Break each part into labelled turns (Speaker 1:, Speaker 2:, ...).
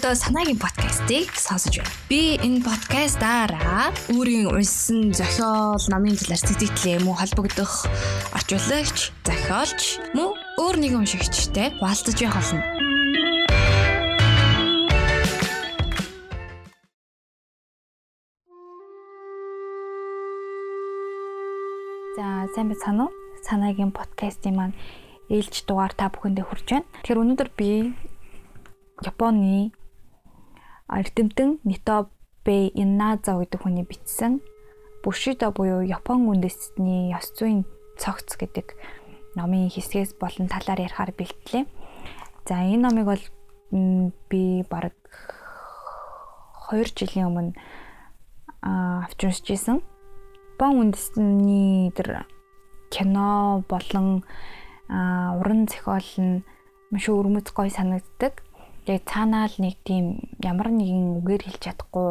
Speaker 1: өнөөдөр санаагийн подкастыг сонсож байна. Би энэ подкастаараа өөрийн уншсан зохиол, номын талаар сэтгэлээ мөн холбогдох орчуулагч, зохиолч мөн өөр нэгэн уншигчтай хуваалцаж явах болно.
Speaker 2: За сайн байцгаана уу? Санаагийн подкастын маань ээлж дугаар та бүхэндээ хүрч байна. Тэгэхээр өнөөдөр би Японы эрдэмтэн Нитобе Инназа гэдэг хүний бичсэн Бушидо буюу Япон үндэстний ёс зүйн цогц гэдэг номын хэсгээс болон талаар ярихаар бэлтлээ. За энэ номыг бол би бараг 2 жилийн өмнө авч уншиж исэн. Япон үндэстний тэр кино болон уран зохиол нь маш өрмөц гой санагддаг. Тэгээ цаанаа л нэг тийм ямар нэгэн үгээр хэлж чадахгүй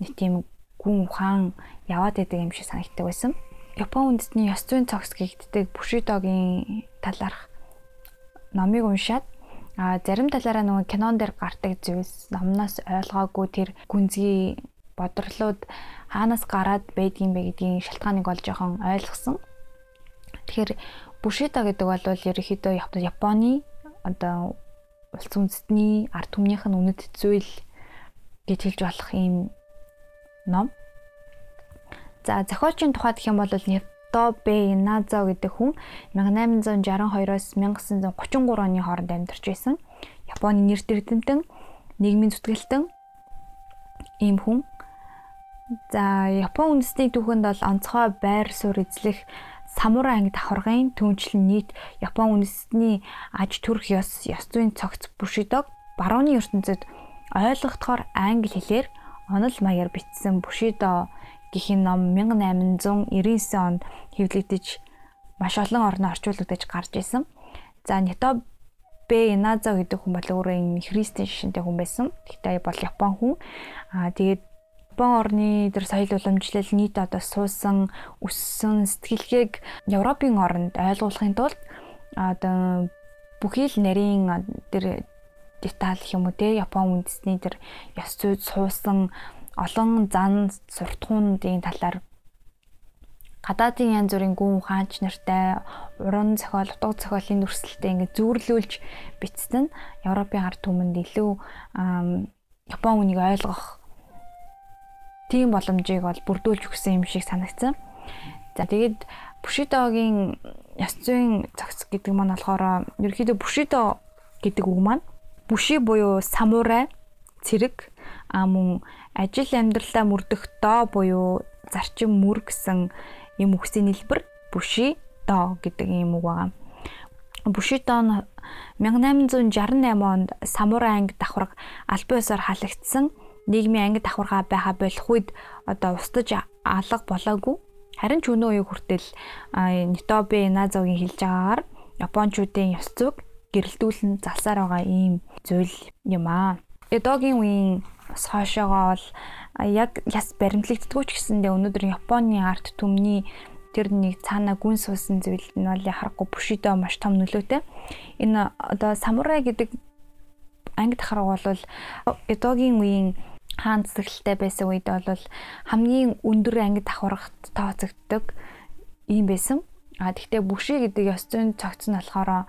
Speaker 2: нэг тийм гүн ухаан яваад байдаг юм шиг санагддаг байсан. Япон үндэсний ёс зүйн цогц гэгддэг Бушидогийн талаарх номыг уншаад а зарим талаараа нөгөө кинон дээр гардаг зүйлс номноос ойлгоогүй тэр гүнзгий бодрлууд хаанаас гараад байдгийм бэ гэдгийг шалтгааныг олж жоохон ойлгосон. Тэгэхээр Бушидо гэдэг бол ерөөхдөө Японы одоо улс үндэстний ард түмнийх нь үнэт зүйл гэж хэлж болох ийм ном. За зохиолчийн тухайд гэх юм бол Нитобе Иназо гэдэг хүн 1862-оос 1933 оны хооронд амьдарч байсан. Японы нэр дэвтэмтэн, нийгмийн зүтгэлтэн ийм хүн. За Япон үндэсний түүхэнд бол онцгой байр суурь эзлэх самурай анги давхаргын түнчлэн нийт Япон үндэстний аж төрх ёс ёс зүйн цогц Бушидог барууны ертөнцид ойлгохдохоор англи хэлээр онол маягаар бичсэн Бушидо гэх ном 1899 онд хэвлэгдэж маш олон орноо орчуулагдаж гарч исэн. За Нито Бэ Иназо гэдэг хүн бол өөрөө энэ христийн шишинтэй хүн байсан. Тэгтээ бол Япон хүн. Аа тэгээд Япон орны тэр соёл уламжлал нийт одоо суусан өссөн сэтгэлгээг Европын оронд ойлгуулахын тулд одоо бүхий л нарийн тэр деталь юм уу те Япон үндэсний тэр ёс зүйд суусан олон зан суртахуунуудын талаар гадаадын янз бүрийн гүн хаанч нартай уран зохиол, утга зохиолын дүрслэлтэй ингээд зүүрлүүлж бичсэн Европын ард түмэнд илүү Япон үнийг ойлгох тийм боломжийг бол бүрдүүлж өгсөн юм шиг санагдсан. За тэгээд Бушидогийн яс зүйн цогц гэдэг маань болохоор ерөөхдөө Бушидо гэдэг үг маань Буши буюу самурай цэрэг а мөн ажил амьдралаа мөрдөх доо буюу зарчим мөр гэсэн юм үгсийн хэлбэр Буши доо гэдэг юм үг байгаа. Бушидо нь 1868 онд самурай анги давхарга албан ёсоор халагдсан нийгмийн ангид давхаргаа байха болох үед одоо устдаж алга болоогүй. Харин ч өнөө үеиг хүртэл Нитобе Назогийн хэлж байгаагаар Япончуудын ёс зүйг гэрэлтүүлэн залсаар байгаа ийм зүйл юм аа. Эдогийн үеийн бас хоошоогоо бол яг яс баримтлагддгүй ч гэсэндээ өнөөдөр Японы арт түмний тэр нэг цаана гүн суусан зүйл нь бол яхахгүй Бушидо маш том нөлөөтэй. Энэ одоо самурай гэдэг анги дахарга бол Эдогийн үеийн хаан цэцэглэлтэй байсан үед бол хамгийн өндөр анги давхаргад тооцогддог юм байсан. А тэгтээ бүши гэдэг ёс зүйн цогц нь болохоор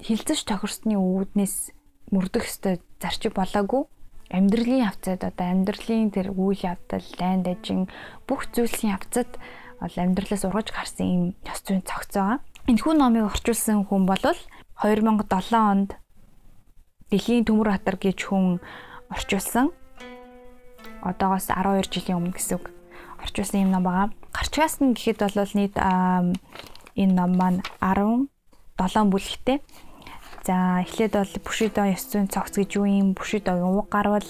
Speaker 2: хилцэж тохирсны үүднээс мөрдөх ёстой зарчим болоогүй амьдралын явцад одоо амьдралын тэр үйл явдал, дайнд дажин бүх зүйлсийн явцад бол амьдралаас ургаж гарсан юм ёс зүйн цогц байгаа. Энэхүү номыг орчуулсан хүн бол 2007 онд Дэлхийн төмөр хатар гэж хүн орчуулсан. Одоогоос 12 жилийн өмнө гэсэн үг. Орчуулсан юм ном байгаа. Гарчгаас нь гэхэд бол нийт энэ ном маань 17 бүлэгтэй. За эхлээд бол ёс зүйн цогц гэж юу юм? Бушидогийн уг гарвал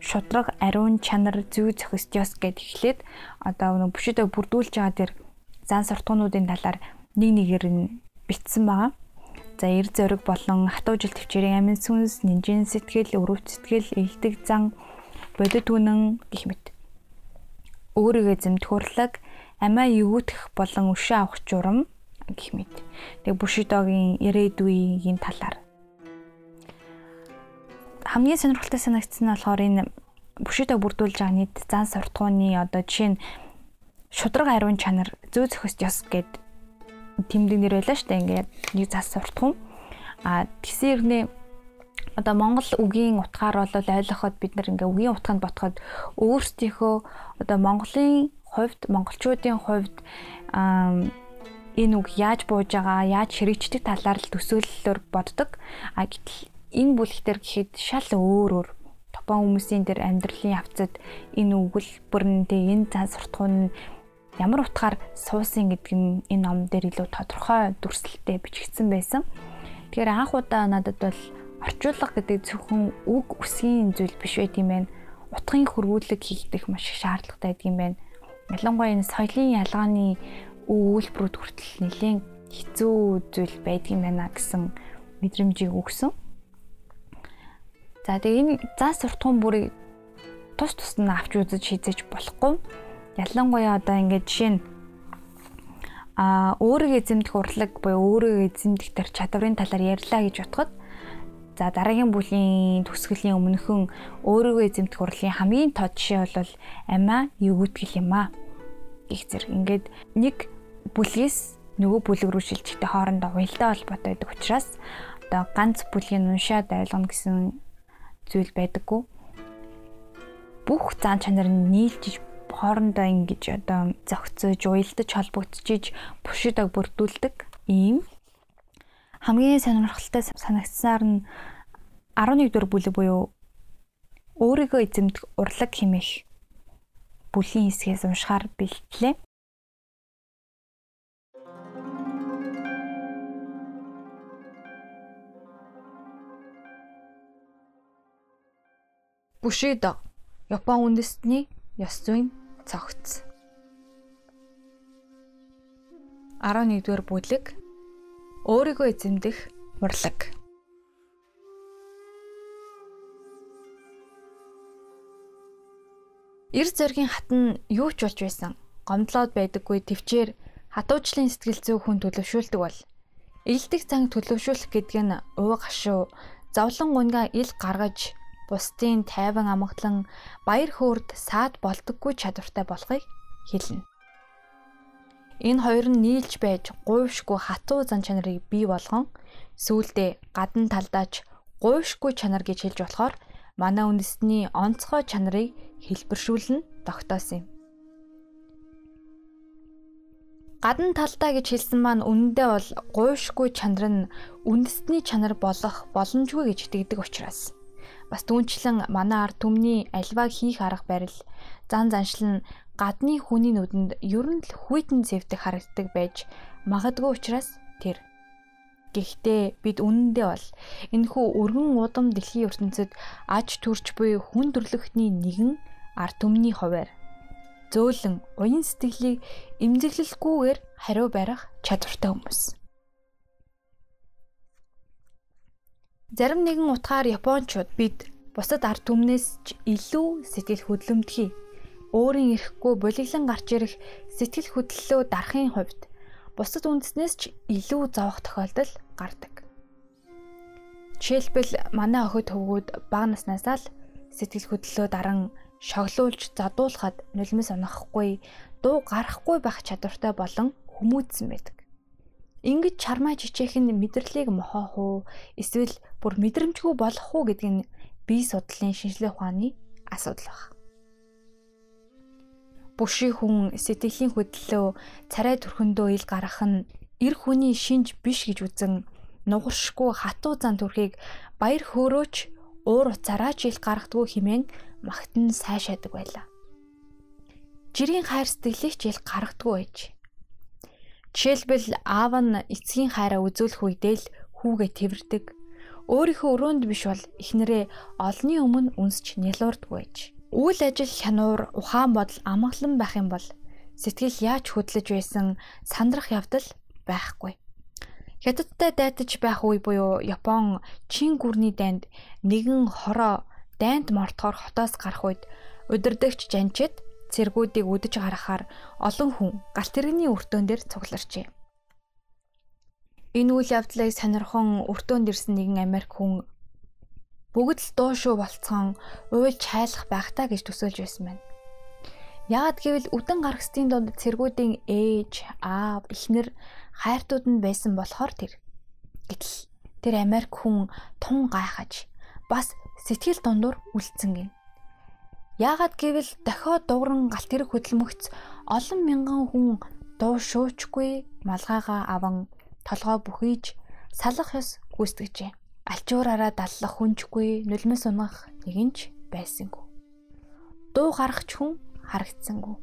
Speaker 2: шудраг, ариун чанар, зүй зохистёс гэд эхлээд одоо нэг Бушидог бүрдүүлж байгаа тэр зан суртахуунуудын талаар нэг нэгээр нь бичсэн байгаа. За эр зориг болон хатуу жил төвчээрийн амин сүнс, нинжин сэтгэл, өрөвч сэтгэл, илдэг зан, бодит үнэн гэх мэт. Өөрийгөө зэмтгүрлэг, амиа эгүүтэх болон өшөө авах журам гэх мэт. Тэг Бушидогийн ирээдүйн талаар хамгийн сонирхолтой санагдсан нь болохоор энэ бүшидэ бүрдүүлж байгаа нийт зан суртахууны одоо жишээ нь шудраг ариун чанар зөө зөхөст ёс гэд тэмдэг нэр байлаа шүү дээ. Ингээд нэг зас суртахуун. А тэгсэн ирнэ одоо Монгол үгийн утгаар бол ойлгоход бид нар ингээ үгийн утганд ботход өөрсдийнхөө одоо Монголын хувьд монголчуудын хувьд энэ үг яаж бууж байгаа, яаж хэрэгждэг талаар л төсөөллөөр боддог. А гэтэл энэ бүлэгтэр гэхэд шал өөр өөр топон хүмүүсийн тэр амьдралын явцад энэ өгүүлбэрнтэй энэ цан суртахуун ямар утгаар суусан гэдэг нь энэ ном дээр илүү тодорхой дүрслэлтэй бичигдсэн байсан. Тэгэхээр анх удаа надад бол орчуулга гэдэг зөвхөн үг үсгийн зүйл биш байт юм байна. Утгын хөрвүүлэг хийгдэх маш их шаардлагатай байдаг юм байна. Ялангуяа энэ соёлын ялгааны үйлбэрүүд хүртэл нэлээд хэцүү зүйл байдаг юм байна гэсэн мэдрэмжийг өгсөн. За тэгээ энэ заа суртахуун бүрийг тус тус нь авч үзэж хийзэж болохгүй. Ялангуяа одоо ингээд жишээ нь а өөрийгөө эзэмдэх урлаг буюу өөрийгөө эзэмдэх төр чадварын талаар ярьлаа гэж бодоход За дараагийн бүлийн төсгөлийн өмнөхөн өөрийгөө эзэмдэх урлын хамгийн тод жишээ бол амиа юугүйтгэл юм аа. Их зэрэг ингээд нэг бүлгээс нөгөө бүлэг рүү шилжихдээ хоорондоо уялдаа холбоотой байдаг учраас одоо ганц бүлгийн уншаад ойлгоно гэсэн зүйл байдаггүй. Бүх зан чанар нь нийлж хоорондоо ингэж одоо зохицож, уялдаж холбогдчихиж бушидаг бүрдүүлдэг ийм. Хамгийн сонирхолтой санагдсаар нь 11 дугаар бүлэг буюу өөрийгөө эзэмдэх урлаг хэмээх бүлийн хэсгээс уншихаар бэлтлээ. Бушидо Япон үндэстний ёс зүйн цогц 11 дугаар бүлэг өөрийгөө эзэмдэх урлаг. Эр зоргийн хат нь юу ч болж байсан. Гомдлоод байдаггүй төвчээр хатуучлын сэтгэл зүй хүн төлөвшүүлдэг бол илдэг цанг төлөвшүүлэх гэдэг нь уу гашуу зовлон гунгаа ил гаргаж бусдын тайван амгалан баяр хөөрд саад болдоггүй чадвартай болохыг хэлнэ. Энэ хоёр нь нийлж байж гуйшгүй хатуу зан чанарыг бий болгон сүүлдээ гадна талдаач гуйшгүй чанар гэж хэлж болохоор манай үндэсний онцгой чанарыг хэлбэршүүлнэ тогтоосон юм. Гадна талдаа гэж хэлсэн маань үнэндээ бол гуйшгүй чанар нь үндэсний чанар болох боломжгүй гэж итгэдэг учраас бас түүнчлэн манай ард түмний альваг хийх арга барил зан заншил нь гадны хүний нүдэнд ер нь л хүйтэн зэвдэг харагддаг байж магадгүй учраас тэр. Гэхдээ бид үнэндээ бол энэхүү өргөн удам дэлхийн ертөнцид аж төрч буй хүн төрлөختний нэгэн ард түмний хуваар зөөлөн уян сэтгэлийг эмзэглэлгүйгээр хариу барих чадвартай хүмүүс. Зарим нэгэн утгаар Япончууд бид бусад ард түмнээс ч илүү сэтгэл хөдлөмтгий өөрийн эрэхгүй булиглан гарч ирэх сэтгэл хөдлөлөө дарахын хувьд бусад үндэснээс ч илүү зовох тохиолдол гардаг. Жишээлбэл манай охид хөвгүүд бага наснаас л сэтгэл хөдлөлөө даран шоглуулж задуулахад нулимс унахгүй, дуу гарахгүй байх чадвартай болон хүмүүжсэн байдаг. Ингэж чармаа жижеэх нь мэдрэлийг мохоох уу эсвэл бүр мэдрэмжгүй болох уу гэдэг нь бие судлалын шинжилгээ ухааны асуудал байна бүший хүн сэтгэлийн хөдлөлөө царай төрхөндөө ил гарах нь эр хүний шинж биш гэж үзэн нугаршгүй хатуу зан төрхийг баяр хөөрөөч уур уцаараа ч ил гаргадгүй хэмээн магтан сайшаадаг байлаа. Жирийн хайр сэтгэлийг ч ил гаргадгүй байж. Жишээлбэл аав нь эцгийн хайраа үзүүлэх үедээ л хүүгээ тэрвэрдэг. Өөрийнхөө өрөөнд биш бол эхнэрээ олны өмнө үнсч нялуурдаг байж. Үйл ажил хянуур ухаан бодол амгалан байх юм бол сэтгэл яаж хөдлөж байсан сандрах явдал байхгүй. Хятадтай дайтаж байх үе буюу Япон чин гүрний дайнд нэгэн хороо дайнд мортохоор хотоос гарах үед удирдагч жанчид цэргүүдийг үдэж гаргахаар олон хүн галт тэрэгний өртөөн дээр цугларчээ. Энэ үйл явдлыг сонирхон өртөөнд ирсэн нэгэн Америк хүн бүгд л дуу шүү болцсон уйлж хайлах байх та гэж төсөөлж байсан байна. Яагад гэвэл үдэн гаргастын донд цэргүүдийн ээж, аав, эхнэр, хайртууд нь байсан болохоор тэр. Гэтэл тэр Америк хүн тун гайхаж бас сэтгэл дундуур үлдсэн гин. Яагад гэвэл дохиод дууран галт тэрэг хөдөлмөгц олон мянган хүн дуу шуучгүй малгайгаа аван толгой бүхийж салах ёс гүйцэтгэжээ. Алчуураараа даллах хүнчгүй нулимс унах нэгэнч байсангүй. Дуу гаргах хүн харагдсангүй.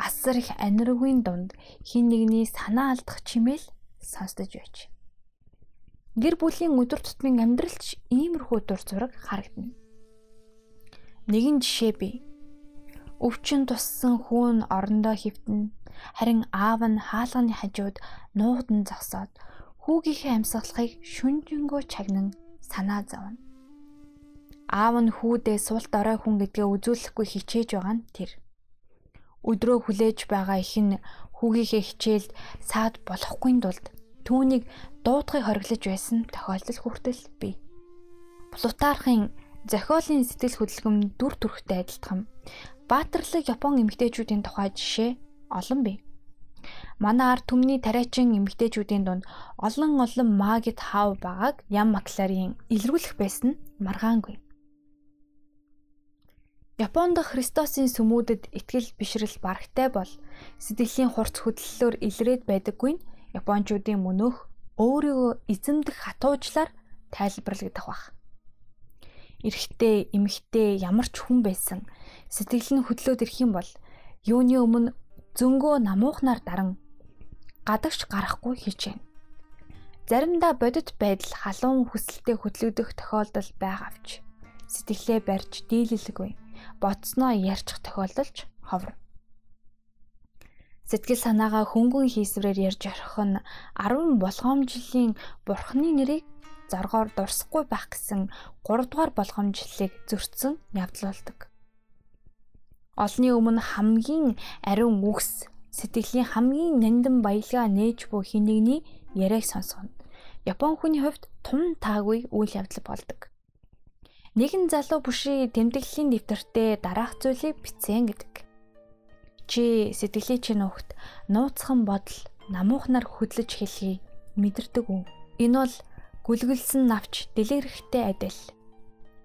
Speaker 2: Асар их аниргийн дунд хин нэгний санаа алдах чимээл сонсдож байж. Гэр бүлийн өдөр тутмын амьдралч иймэрхүү дур зураг харагдана. Нэгэн жишээ бий. Өвчин туссан хүүн орондоо хөвтөн харин аав нь хаалганы хажууд нуугдан зогсоод хүүгийнхээ амьсгалахыг шүнжэнгөө чагнан санаа зовно. Аав нь хүүдээ суулт орой хүн гэдгээ үзүүлэхгүй хичээж байгаа нь тэр. Өдрөө хүлээж байгаа их нь хүүгийнхээ хичээлд саад болохгүй тулд түүнийг дуудахыг хориглож байсан тохиолдол хүртэл бий. Плутархын зохиолын сэтгэл хөдлөм дүр төрхтэй адилтхан баатарлаг Япон эмэгтэйчүүдийн тухай жишээ олон бий. Манай ард түмний тариачин эмэгтэйчүүдийн дунд олон олон магит хав байгааг Ям Макларын илрүүлэх байсан нь маргаангүй. Японд Христосын сүмүүдэд итгэл бишрэл барагтай бол сэтгэлийн хурц хөдлөлөөр илрээд байдаггүй нь Япончуудын мөнөөх өөрийгөө эзэмдэх хатуужлаар тайлбарлагдах баг. Эрэгтэй, эмэгтэй ямар ч хүн байсан сэтгэл нь хөдлөөд ирэх юм бол юуны өмнө зөнгөө намуухнаар даран гадагш гарахгүй хичээнэ. Заримдаа бодит байдал халуун хүсэлтэд хөдлөгдөх тохиолдол байгаавч сэтгэлээ барьж дийлэлгүй бодсноо ярьчих тохиолдолч ховор. Сэтгэл санаагаа хөнгөн хийсвэрээр ярьж орхих нь 10 болгоомжлын бурхны нэрийг зоргоор дурсахгүй байх гэсэн 3 дугаар болгоомжлыг зөрчсөн явдал болдог. Олны өмнө хамгийн ариун үгс сэтгэлийн хамгийн нандин баялгаа нээж буй хинэгний яриаг сонсгоно. Япон хүний хувьд тун таагүй үйл явдал болдог. Нэгэн залуу бүший тэмдэглэлийн дэвтэртээ дараах зүйлийг бичсэн гэдэг. Чи сэтгэлээ чинь уухт нууцхан бодол намуухнаар хөдлөж хэлхий мэдэрдэг үү? Энэ бол гүлгэлсэн навч дэлгэрхтэй адил.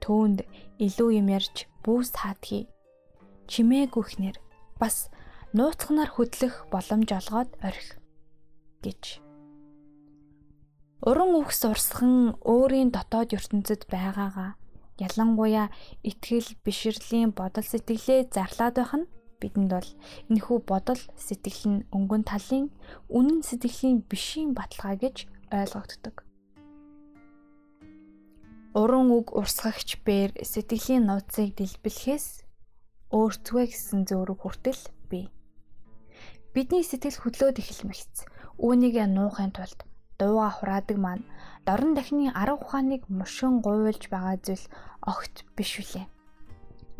Speaker 2: Төөнд илүү юм ярьж бүүс хаадхий. Чимээгүйхнэр бас нууцханаар хөдлөх боломж олгоод орхи гэж. Уран үхс урсхан өөрийн дотоод ертөнцид байгаагаа Ялангуяа итгэл, бишрлийн бодол сэтгэлээ зарлаад байх нь бидэнд бол энэхүү бодол сэтгэл нь өнгөн талын үнэн сэтгэлийн бишийн баталгаа гэж ойлгогддог. Уран үг урсгагч бээр сэтгэлийн нууцыг дэлбэлэхээс өөртөө гэсэн зөөрөг хүртэл бий. Бидний сэтгэл хөдлөөд эхэлмэгц. Үүнийг нуухын тулд дууга хураадаг маань дорн дахны арга ухааныг мушин гуйлж байгаа зүйл огт биш үлээ.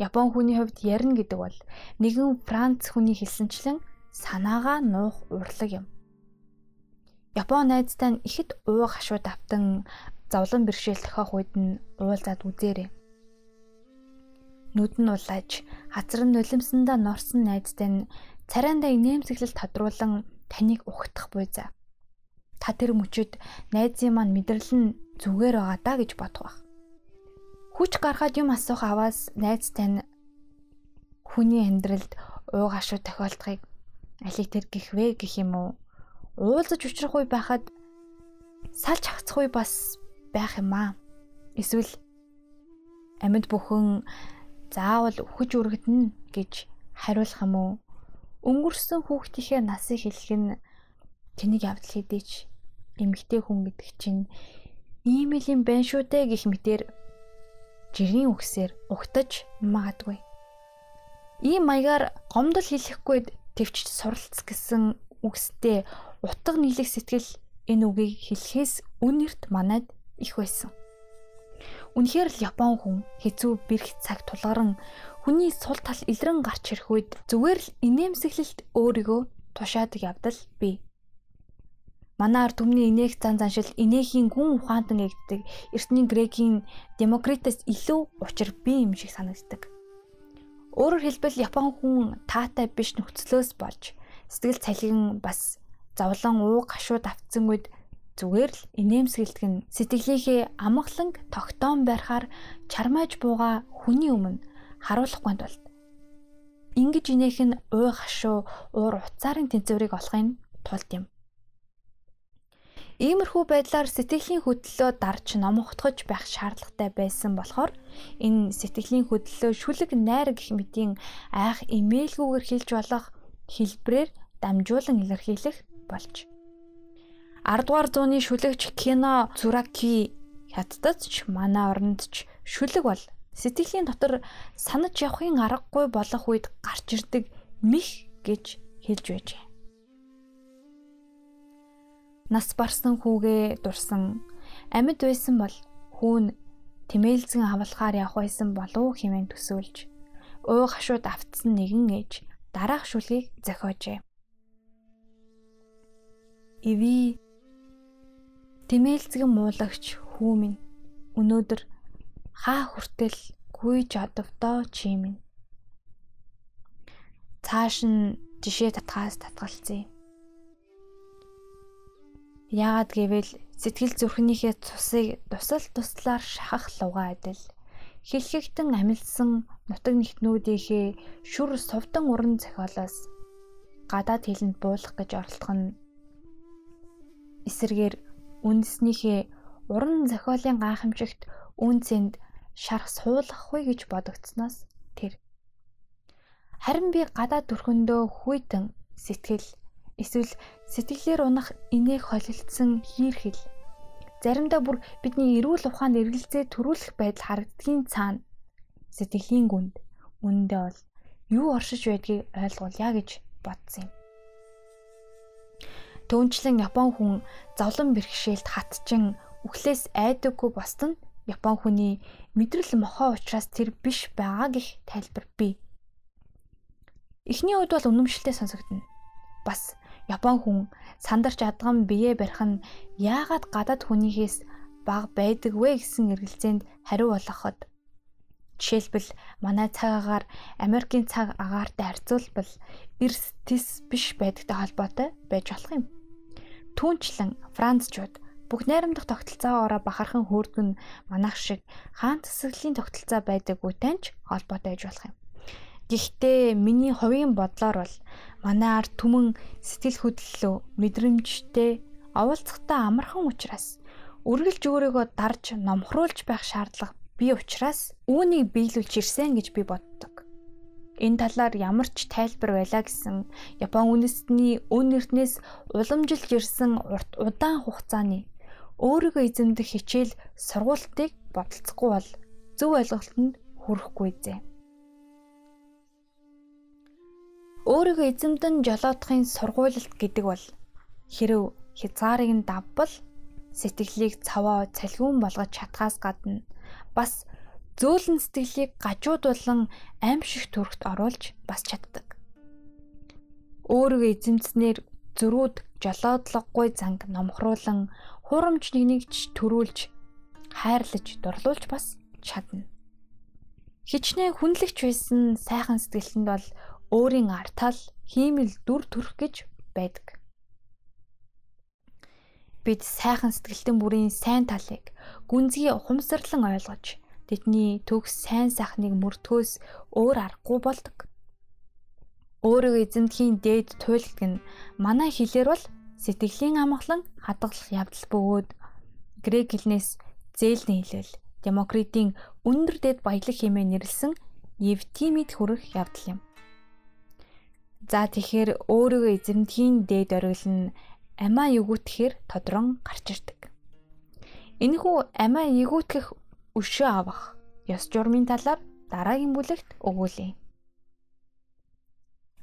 Speaker 2: Япон хүний хувьд ярина гэдэг бол нэгэн Франц хүний хэлсэнчлэн санаагаа нуух урлаг юм. Япон найзтай нь ихэд ууг хашууд автан зовлон бэрхшээл тохиох үед нь уулзаад үзээрэй. Нүд нь улааж, хазар нь нулимсандаа норсон найзтай нь царайндаа инээмсэглэл тодруулан таныг ухтах буй за та тэр мөчөд найзын маань мэдрэл нь зүгээр байгаа даа гэж бодох байх. Хүч гаргаад юм асуух аваас найз тань хүний амьдралд ууг ашуу тохиолдохыг алийг тэр гих вэ гэх юм уу? Уулзаж учрах үе байхад салж хавцах үе бас байх юм аа. Эсвэл амьд бүхэн заавал үхэж үргэтнэ гэж хариулах юм уу? Өнгөрсөн хүүхдийнхээ насыг хэлэх нь Тэнийг явдал хийдэж эмгтэй хүн гэдэг чинь ийм л юм байна шүү дээ гэх мэтэр жирийн үгсээр угтаж магадгүй. Ийм маягаар гомдол хэлэхгүй төвч суралц гэсэн үгстэй утга нийлэх сэтгэл энэ үгийг хэлэхээс үнэрт манад их байсан. Үнэхээр л Япон хүн хэцүү бэрх цаг тулгаран хүний сул тал илрэн гарч ирэх үед зүгээр л инээмсэглэлт өөрийгөө тушаадаг явдал бий. Манаар түмний инээх зан заншил инээхийн гүн ухаантан эгддэг эртний грекийн Демокритес илүү учир бие юм шиг санагддаг. Өөрөөр хэлбэл Япон хүн таатай биш нөхцлөөс болж сэтгэл цалин бас зовлон ууг гашууд автсан үед зүгээр л инээмсэгэлтг нь сэтгэлийнхээ амгаланг тогтоон барихаар чармааж бууга хүний өмнө харуулахгүй тулд ингэж инээх нь ууй гашуу уур уцаарын тэнцвэрийг олохын тулд юм. Иймэрхүү байдлаар сэтгэлийн хөдлөлөө дарж номогдохож байх шаардлагатай байсан болохоор энэ сэтгэлийн хөдлөлөө шүлэг найр гэх мэтийн айх имэйлгүйгээр хэлж болох хэлбрээр дамжуулан илэрхийлэх болж. 10 дугаар зууны шүлэгч Кино Цураки хятадд ч манай оронд ч шүлэг бол сэтгэлийн дотор санаж явахын аргагүй болох үед гарч ирдэг мих гэж хэлж байжээ нас барсан хүүгээ дурсан. Амьд байсан бол хүүн тэмээлзэн авалахаар явах байсан болов хэмээн төсөөлж. Ууг хашууд автсан нэгэн ээж дараах шүлгийг зохиожээ. Иви тэмээлзгэн муулагч хүү минь. Өнөөдөр хаа хүртэл гүйж одовдоо чи минь. Цааш нь жишээ татхаас татгалцъя. Яагаад гэвэл сэтгэл зүрхнийхээ цусыг тусал туслаар шахах луга адил. Хэлхэгтэн амилсан нутаг нэгтнүүдийнхээ шүр сувдан уран зохиолоос гадаад хэлэнд буулах гэж оролдох нь эсэргээр үндэснийхээ уран зохиолын гайхамшигт үнцэнд шарах суулгахгүй гэж бодогдсноос тэр харин би гадаад төрхөндөө хүйтэн сэтгэл эсвэл сэтгэлээр унах инээх холилдсон хийрхэл заримдаа бүр бидний эрүүл ухаанд эргэлзээ төрүүлэх байдал харагдгийн цаана сэтгэлийн гүнд үнэндээ бол юу оршиж байдгийг ойлгуулъя гэж бодсон юм. Түүнчлэн Япон хүн зовлон бэрхшээлд хатчин үхлээс айдаггүй босд нь Япон хүний мэдрэл мохоо учраас тэр биш байгаа гэх тайлбар бий. Эхний үед бол үнэмшилтэй сонсогдно. Бас Япон хүн сандарч адган бие барих нь яагаад гадаад хүнийхээс баг байдаг вэ гэсэн эргэлзээнд хариу болгоход жишээлбэл манай цаг агаар Америкийн цаг агаартай харьцуулбал эрс тис биш байдагтай холбоотой байж болох юм. Түүнчлэн Францчууд бүх найрамдах тогтолцоогоороо бахархан хөөргөн манайх шиг хаан тэсгэлийн тогтолцоо байдаг үтэнч холбоотой байж болох юм. Гэхдээ миний хувийн бодлоор бол манай ард түмэн сэтгэл хөдлөлөө мэдрэмжтэй оволцохтой амархан учраас үргэлж өөрийгөө дарж номхруулж байх шаардлага бий учраас үүнийг биелүүлж ирсэн гэж би боддог. Энэ талаар ямар ч тайлбар байлаа гэсэн Япон үндэстний өн эрднээс уламжилж ирсэн урт удаан хугацааны өөрийгөө эзэмдэх хичээл сургуультыг бодолцохгүй бол зөв ойлголтод хүрэхгүй зэ. Өөрийгөө эзэмдэн жолоодохын сургуйлалт гэдэг бол хэрв хязгаарыг нь давбал сэтгэлийг цаваа цалгиун болгож чадхаас гадна бас зөөлөн сэтгэлийг гажууд болон аимшиг төрхт оруулж бас чаддаг. Өөрийгөө эзэмдснээр зөрүүд жолоодлогогүй занг номхруулан хурамч нэгнийгч төрүүлж хайрлаж дурлуулж бас чадна. Хичнээн хүнлэгч байсан сайхан сэтгэлтэнд бол өөрийн артал хиймэл дүр төрх гэж байдаг. Бид сайхан сэтгэлтэн бүрийн сайн талыг гүнзгий ухамсарлан ойлгож тэдний төгс сайн сайхныг мөрдгөөс өөр аргагүй болдог. Өөрийгөө эзэмдэхийн дээд туйлд нь манай хэлээр бол сэтгэлийн амгалан хадгалах явдал бөгөөд грек хэлнээс зээлний хэлэл Демокритийн өндөр дэд баялаг хэмээн нэрлсэн Евтимид хүрэх явдал юм. За тэгэхээр өөрийгөө эзэмдэхийн дээд оргил нь амиа өгөөтгэхээр тодрон гарч ирдэг. Энэхүү амиа өгөөтгэх өшөө авах ёс журмын талаар дараагийн бүлэгт өгүүлье.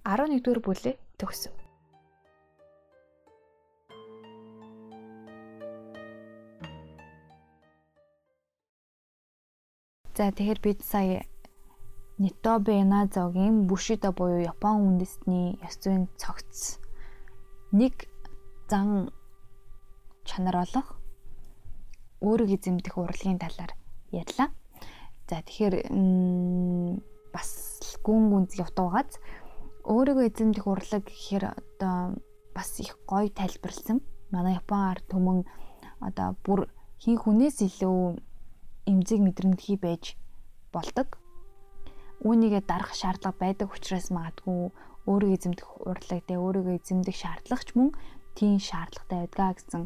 Speaker 2: 11-р бүлэг төгсөв. За тэгэхээр бид сая Нитобе Иназогийн Бушида буюу Япон үндэстний ёс зүйн цогц нэг зан чанар болох өөрийг эзэмдэх урлагийн талаар ярьлаа. За тэгэхээр бас гүн гүнз явтуугаас өөрийгөө эзэмдэх урлаг гэхээр одоо бас их гоё тайлбарлсан. Манай Япон ард түмэн одоо бүр хин хүнээс илүү эмзэг мэдрэмтгий байж болдог. Үүнийгээ дарах шаардлага байдаг учраас магадгүй өөрийгөө эзэмдэх урлаг тэ өөрийгөө эзэмдэх шаардлагач мөн тийм шаардлагатай байдгаа гэсэн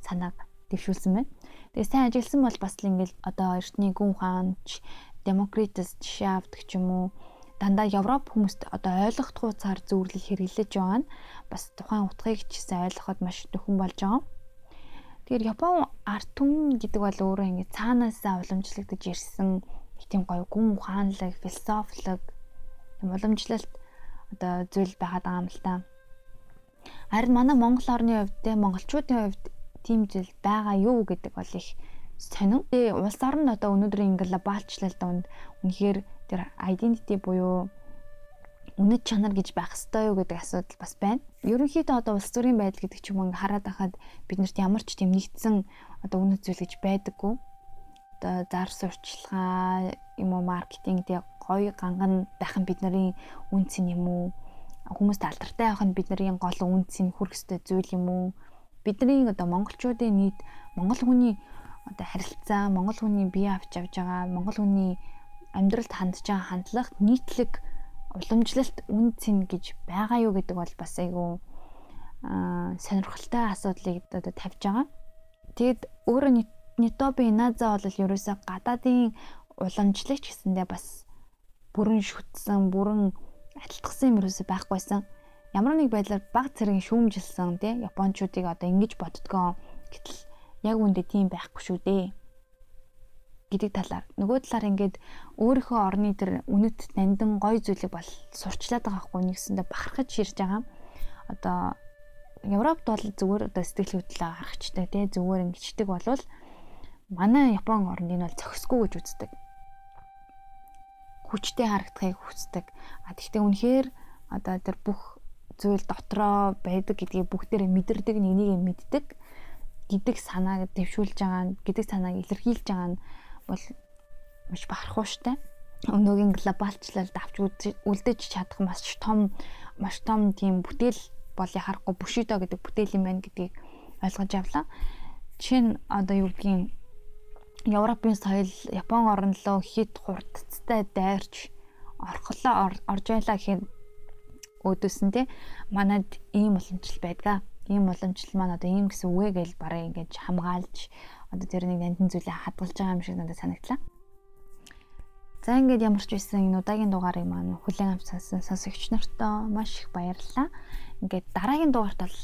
Speaker 2: санааг дэвшүүлсэн байна. Тэгээ сайн ажилласан бол бас л ингээл одоо эртний гүн ухаанч Демокритс жишээ авдаг ч юм уу дандаа Европ хүмүүст одоо ойлгох хуцаар зөвөрлөл хэрэглэж байгаа нь бас тухайн утгыг ч гэсэн ойлгоход маш нөхөн болж байгаа. Тэгэхээр Япон арт түмэн гэдэг бол өөрөө ингэ цаанаасаа уламжлагдаж ирсэн их тийм гоё гүн ухаанлаг, философлог тийм уламжлалт одоо зүйл байгаад байгаа юм л та. Харин манай Монгол орны хувьд те монголчуудын хувьд тийм зүйл байгаа юу гэдэг бол их сонин. Тэгээ улс орн одоо өнөөдрийн глобалчлалд донд үнэхээр тэр identity буюу үнэт чанар гэж байх ёстой юу гэдэг асуудал бас байна. Ерөнхийдөө одоо улс төрийн байдал гэдэг ч юм уу хараад байхад биднэрт ямар ч тийм нэгдсэн одоо үнэт зүйл гэж байдаггүй. Одоо зар сурчлагаа юм уу маркетинг тэг гоё ганган байх нь бидний үнцэн юм уу? Хүмүүст алдартай байх нь бидний гол үнцэн хүрх ёстой зүйл юм уу? Бидний одоо монголчуудын нийт монгол хүний одоо харилцаа, монгол хүний бие авч явж байгаа, монгол хүний амьдралд хандж байгаа хандлага нийтлэг уламжлалт үн цэн гэж байгаа юу гэдэг бол бас айгүй аа сонирхолтой асуудлыг одоо тавьж байгаа. Тэгэд өөрөө Нитоби Наза бол ерөөсөө гадаадын уламжлагч гэсэндээ бас бүрэн шүтсэн, бүрэн аталтгсан юм ерөөсөө байхгүйсэн. Ямар нэг байдлаар баг зэрэг шүүмжилсэн тий Япончуудыг одоо ингэж боддгоо гэтэл яг үндэ тийм байхгүй шүү дээ гэдэг талаар нөгөө талаар ингээд өөрийнхөө орны тэр үнэт нандин гой зүйлийг бол сурчлаад байгаа хгүй нэгсэндээ бахархаж ширж байгаа. Одоо Европт бол зүгээр одоо сэтгэл хөдлөлөө гаргачтай тий зүгээр ингэчдэг болвол манай Япон орныг бол зохисгүй гэж үздэг. Хүчтэй харагдахыг хүсдэг. А тэгтээ үнэхээр одоо тэр бүх зүйл дотроо байдаг гэдгийг бүгдээрээ мэдэрдэг, нэг нэгийг мэддэг гэдэг санааг дэвшүүлж байгаа гэдэг санааг илэрхийлж байгаа нь бол маш бахархууштай. Өнөөгийн глобалчлалд авч үлдэж чадах маш том маш том тийм бүтээл бол яхахгүй Бушидо гэдэг бүтээл юм байна гэдгийг ойлгож авлаа. Жишээ нь одоо юу гэдгийг Европын соёл Япон орн руу хит хурдцтай дайрч орхолоо орж байлаа гэхэд өөдөөс нь те манад ийм боломжтой байдгаа. Ийм боломжтой маань одоо ийм гэсэн үгээ гээл барыг ингэж хамгаалж одоо тэр нэг нандин зүйлээ хадгалж байгаа юм шиг надад санагдлаа. За ингээд ямар ч байсан энэ удаагийн дугаарыг маань хүлээн сонсон сонсогч нартаа маш их баярлалаа. Ингээд дараагийн дугаарт бол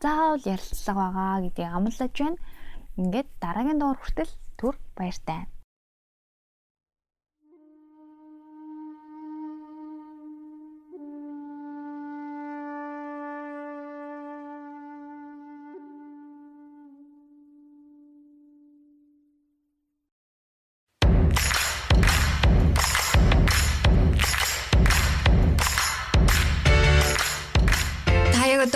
Speaker 2: заавал ярилцлага байгаа гэдгийг амлаж байна. Ингээд дараагийн дугаар хүртэл түр баяртай.